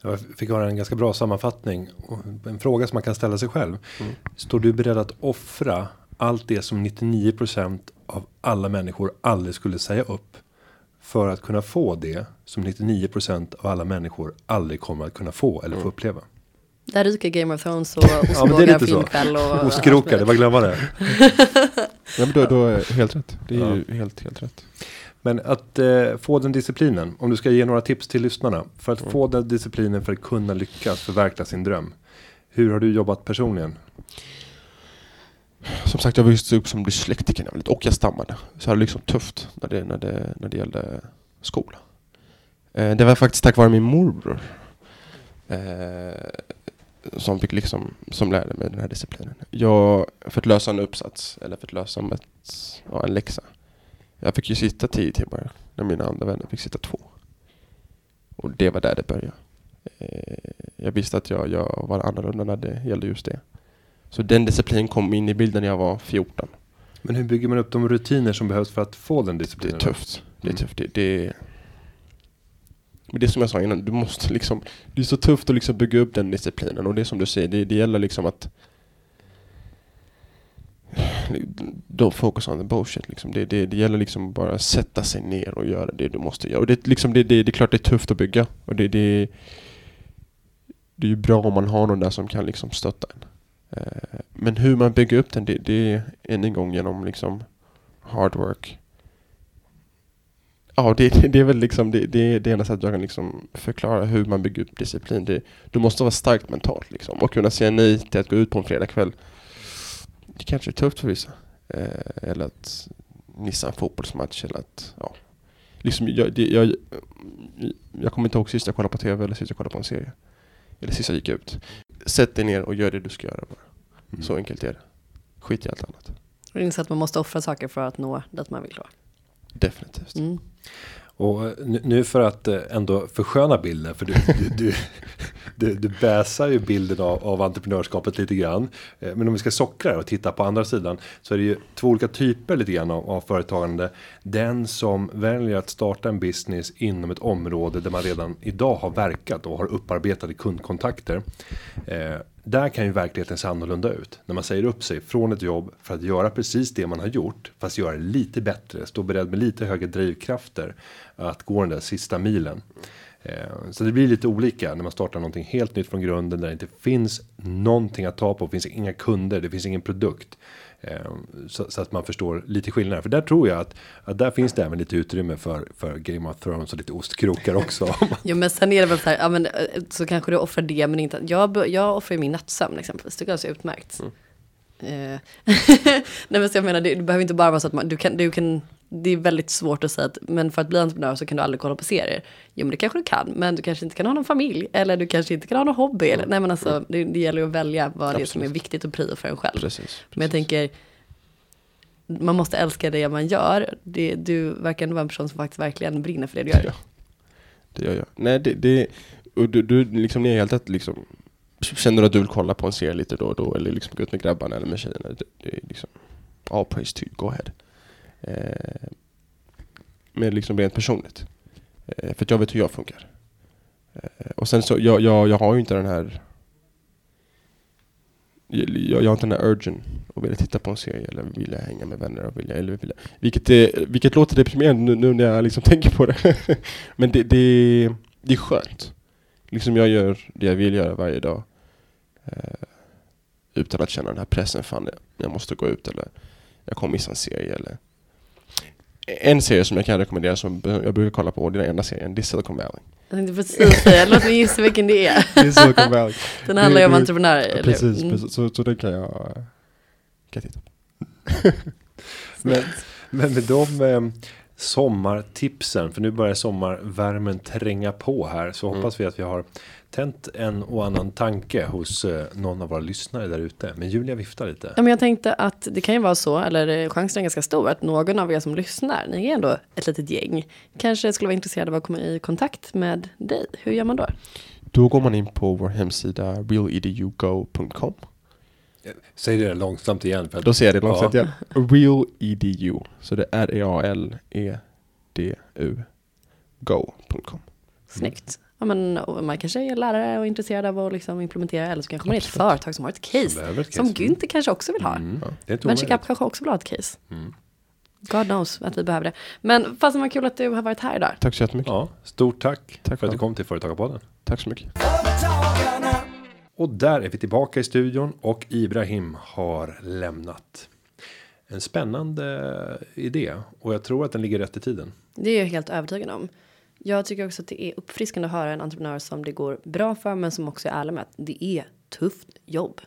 Jag fick höra en ganska bra sammanfattning. En fråga som man kan ställa sig själv. Mm. Står du beredd att offra allt det som 99% av alla människor aldrig skulle säga upp? För att kunna få det som 99% av alla människor aldrig kommer att kunna få eller få Mm. uppleva. Där ryker Game of Thrones och ostbågar, så. filmkväll och... Ostkrokar, det var glömma det. Ja, men då, då är helt rätt. Det är ju helt, helt rätt. Men att eh, få den disciplinen, om du ska ge några tips till lyssnarna. För att Mm. få den disciplinen för att kunna lyckas förverkliga sin dröm. Hur har du jobbat personligen? Som sagt, jag växte upp som dyslektiker och jag stammade. Så jag hade liksom tufft när det, när det, när det gällde skola. Eh, det var faktiskt tack vare min morbror. Eh, som fick liksom, som lärde mig den här disciplinen. Jag, för att lösa en uppsats, eller för att lösa ett, ja, en läxa. Jag fick ju sitta tio timmar när mina andra vänner fick sitta två. Och det var där det började. Eh, jag visste att jag, jag var annorlunda när det gällde just det. Så den disciplinen kom in i bilden när jag var 14. Men hur bygger man upp de rutiner som behövs för att få den Det är disciplinen? tufft. Det är Mm. tufft. Det, det, men det är som jag sa innan, du måste liksom, det är så tufft att liksom bygga upp den disciplinen och det är som du säger, det, det gäller liksom att Don't focus on the bullshit liksom. det, det, det gäller liksom bara sätta sig ner och göra det du måste göra. Och det, är liksom, det, det, det är klart det är tufft att bygga. Och det, det, det är ju bra om man har någon där som kan liksom stötta en. Eh, men hur man bygger upp den, det, det är än en gång genom liksom hard work. Ja, det, det, det är väl liksom det, det, det enda sättet jag kan liksom förklara hur man bygger upp disciplin. Det, du måste vara starkt mentalt liksom och kunna säga nej till att gå ut på en fredagkväll. Det kanske är tufft för vissa. Eh, eller att missa en fotbollsmatch eller att, ja. Liksom, jag, det, jag, jag kommer inte ihåg sist jag kollade på TV eller sist jag kollade på en serie. Eller sist jag gick ut. Sätt dig ner och gör det du ska göra bara. Mm. Så enkelt är det. Skit i allt annat. Och inse att man måste offra saker för att nå dit man vill då. Definitivt. Mm. Och nu- nu för att eh, ändå försköna bilden, för du, du, du, du, du bäsar ju bilden av, av entreprenörskapet lite grann. Eh, men om vi ska sockra det och titta på andra sidan så är det ju två olika typer lite grann av, av företagande. Den som väljer att starta en business inom ett område där man redan idag har verkat och har upparbetade kundkontakter. Eh, där kan ju verkligheten se annorlunda ut. När man säger upp sig från ett jobb för att göra precis det man har gjort. Fast göra det lite bättre. Stå beredd med lite högre drivkrafter. Att gå den där sista milen. Eh, så det blir lite olika när man startar någonting helt nytt från grunden där det inte finns någonting att ta på. Det finns inga kunder, det finns ingen produkt. Eh, så, så, att man förstår lite skillnader. För där tror jag att, att där finns det även lite utrymme för, för Game of Thrones och lite ostkrokar också. jo men sen är det väl så här, ja, men, eh, så kanske du offrar det men inte, jag, jag offrar ju min nattsömn exempelvis, det går alltså utmärkt. Mm. Nej men så jag menar, det, det behöver inte bara vara så att man, du kan, du kan det är väldigt svårt att säga att, men för att bli entreprenör så kan du aldrig kolla på serier. Jo men det kanske du kan, men du kanske inte kan ha någon familj, eller du kanske inte kan ha någon hobby. Eller, nej men alltså, det, det gäller att välja vad Absolut. det är som är viktigt och prio för en själv. Precis, precis. Men jag tänker, man måste älska det man gör. Det, du verkar ändå vara en person som faktiskt verkligen brinner för det du gör. Ja, det gör jag. Nej, det, det och du, du liksom, ni är helt att liksom, känner du att du vill kolla på en serie lite då och då, eller liksom gå ut med grabbarna eller med tjejerna, det, det är liksom, all praise to you, go ahead. Eh, med liksom rent personligt. Eh, för att jag vet hur jag funkar. Eh, och sen så, jag, jag, jag har ju inte den här jag, jag har inte den här urgen att vilja titta på en serie eller vilja hänga med vänner och vilja, eller vilja, vilket, är, vilket låter deprimerande nu, nu när jag liksom tänker på det. Men det, det, det är skönt. Liksom jag gör det jag vill göra varje dag. Eh, utan att känna den här pressen, fan jag måste gå ut eller jag kommer missa en serie eller en serie som jag kan rekommendera som jag brukar kolla på, det är den enda serien, det är Silicon Valley. Jag tänkte precis säga, låt mig gissa vilken det är. det är Silicon Valley. Den handlar ju om entreprenörer. Precis, mm. precis. Så, så den kan jag, kan jag titta på. men, men med de eh, sommartipsen, för nu börjar sommarvärmen tränga på här, så mm. hoppas vi att vi har tänt en och annan tanke hos eh, någon av våra lyssnare där ute. Men Julia viftar lite. Ja, men jag tänkte att det kan ju vara så, eller chansen är ganska stor, att någon av er som lyssnar, ni är ändå ett litet gäng, kanske skulle vara intresserade av att komma i kontakt med dig. Hur gör man då? Då går man in på vår hemsida realedugo.com. Säg det långsamt igen. För att... Då säger jag det långsamt ja. igen. Realedu. Så det är R-E-A-L-E-D-U. Go.com. Snyggt ja, men, man kanske är lärare och intresserad av att liksom implementera eller så kanske man är ett företag som har ett case. Som, ett case. som Günther kanske också vill ha. Mm. Ja, Venture kanske också vill ha ett case. Mm. God knows att vi behöver det. Men fasen vad kul att du har varit här idag. Tack så jättemycket. Ja, stort tack, tack för att du kom till Företagarpodden. Tack så mycket. Och där är vi tillbaka i studion och Ibrahim har lämnat. En spännande idé och jag tror att den ligger rätt i tiden. Det är jag helt övertygad om. Jag tycker också att det är uppfriskande att höra en entreprenör som det går bra för, men som också är ärlig med att det är tufft jobb.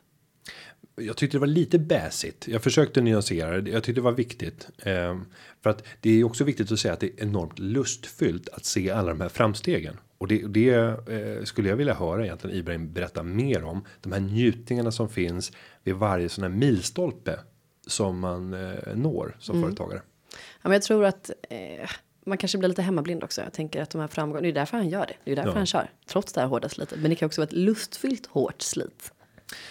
Jag tyckte det var lite bäsigt. Jag försökte nyansera det. Jag tyckte det var viktigt. Eh, för att det är också viktigt att säga att det är enormt lustfyllt att se alla de här framstegen. Och det, det eh, skulle jag vilja höra egentligen Ibrahim berätta mer om. De här njutningarna som finns vid varje sån här milstolpe som man eh, når som mm. företagare. Ja, men jag tror att eh, man kanske blir lite hemmablind också. Jag tänker att de här framgångarna, det är därför han gör det. Det är därför ja. han kör. Trots det här hårda slitet. Men det kan också vara ett lustfyllt hårt slit.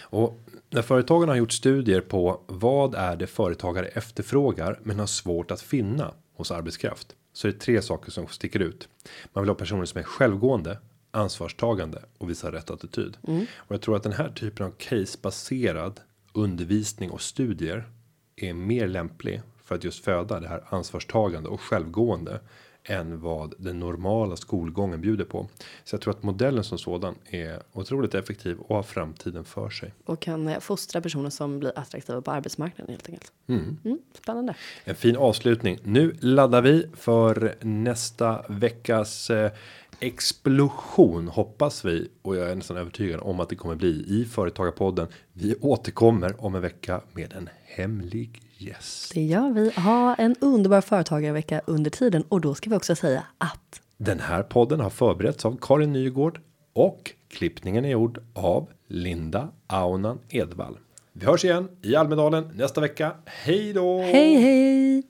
Och när företagen har gjort studier på vad är det företagare efterfrågar men har svårt att finna hos arbetskraft. Så är det tre saker som sticker ut. Man vill ha personer som är självgående, ansvarstagande och visar rätt attityd. Mm. Och jag tror att den här typen av casebaserad undervisning och studier är mer lämplig för att just föda det här ansvarstagande och självgående än vad den normala skolgången bjuder på. Så jag tror att modellen som sådan är otroligt effektiv och har framtiden för sig. Och kan eh, fostra personer som blir attraktiva på arbetsmarknaden helt enkelt. Mm. Mm, spännande. En fin avslutning. Nu laddar vi för nästa veckas eh, explosion hoppas vi och jag är nästan övertygad om att det kommer bli i Företagarpodden. Vi återkommer om en vecka med en hemlig gäst. Det gör vi. Ha en underbar företagarvecka under tiden och då ska vi också säga att den här podden har förberetts av Karin Nygård och klippningen är gjord av Linda Aunan Edvall. Vi hörs igen i Almedalen nästa vecka. Hej då! Hej hej!